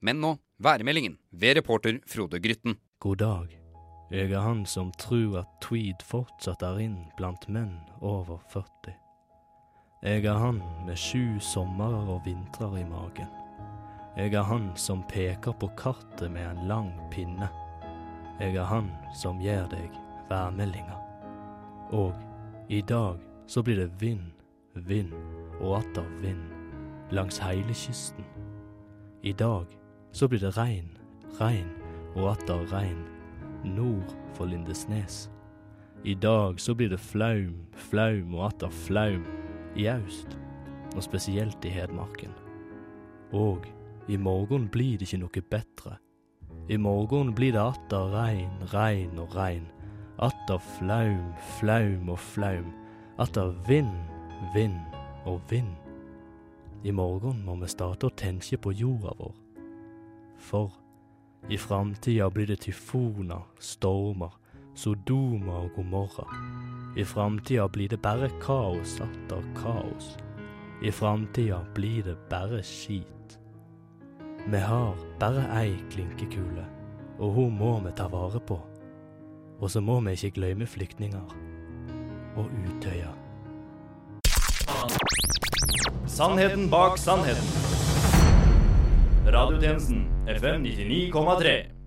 Men nå værmeldingen ved reporter Frode Grytten. God dag. Jeg er han som tror at tweed fortsatt er inn blant menn over 40. Jeg er han med sju sommerer og vintrer i magen. Jeg er han som peker på kartet med en lang pinne. Jeg er han som gir deg værmeldinga. Og i dag så blir det vind, vind og atter vind langs hele kysten. I dag så blir det regn, regn og atter regn nord for Lindesnes. I dag så blir det flaum, flaum og atter flaum i aust, og spesielt i Hedmarken. Og i morgen blir det ikke noe bedre. I morgen blir det atter regn, regn og regn. Atter flaum, flaum og flaum. Atter vind, vind og vind. I morgen må vi starte å tenke på jorda vår. For i framtida blir det tyfoner, stormer, Sodoma og Gomorra. I framtida blir det bare kaos atter kaos. I framtida blir det bare skit. Vi har bare ei klinkekule, og hun må vi ta vare på. Og så må vi ikke glemme flyktninger og Utøya. Sannheten bak sannheten. Radiotjenesten FM 99,3.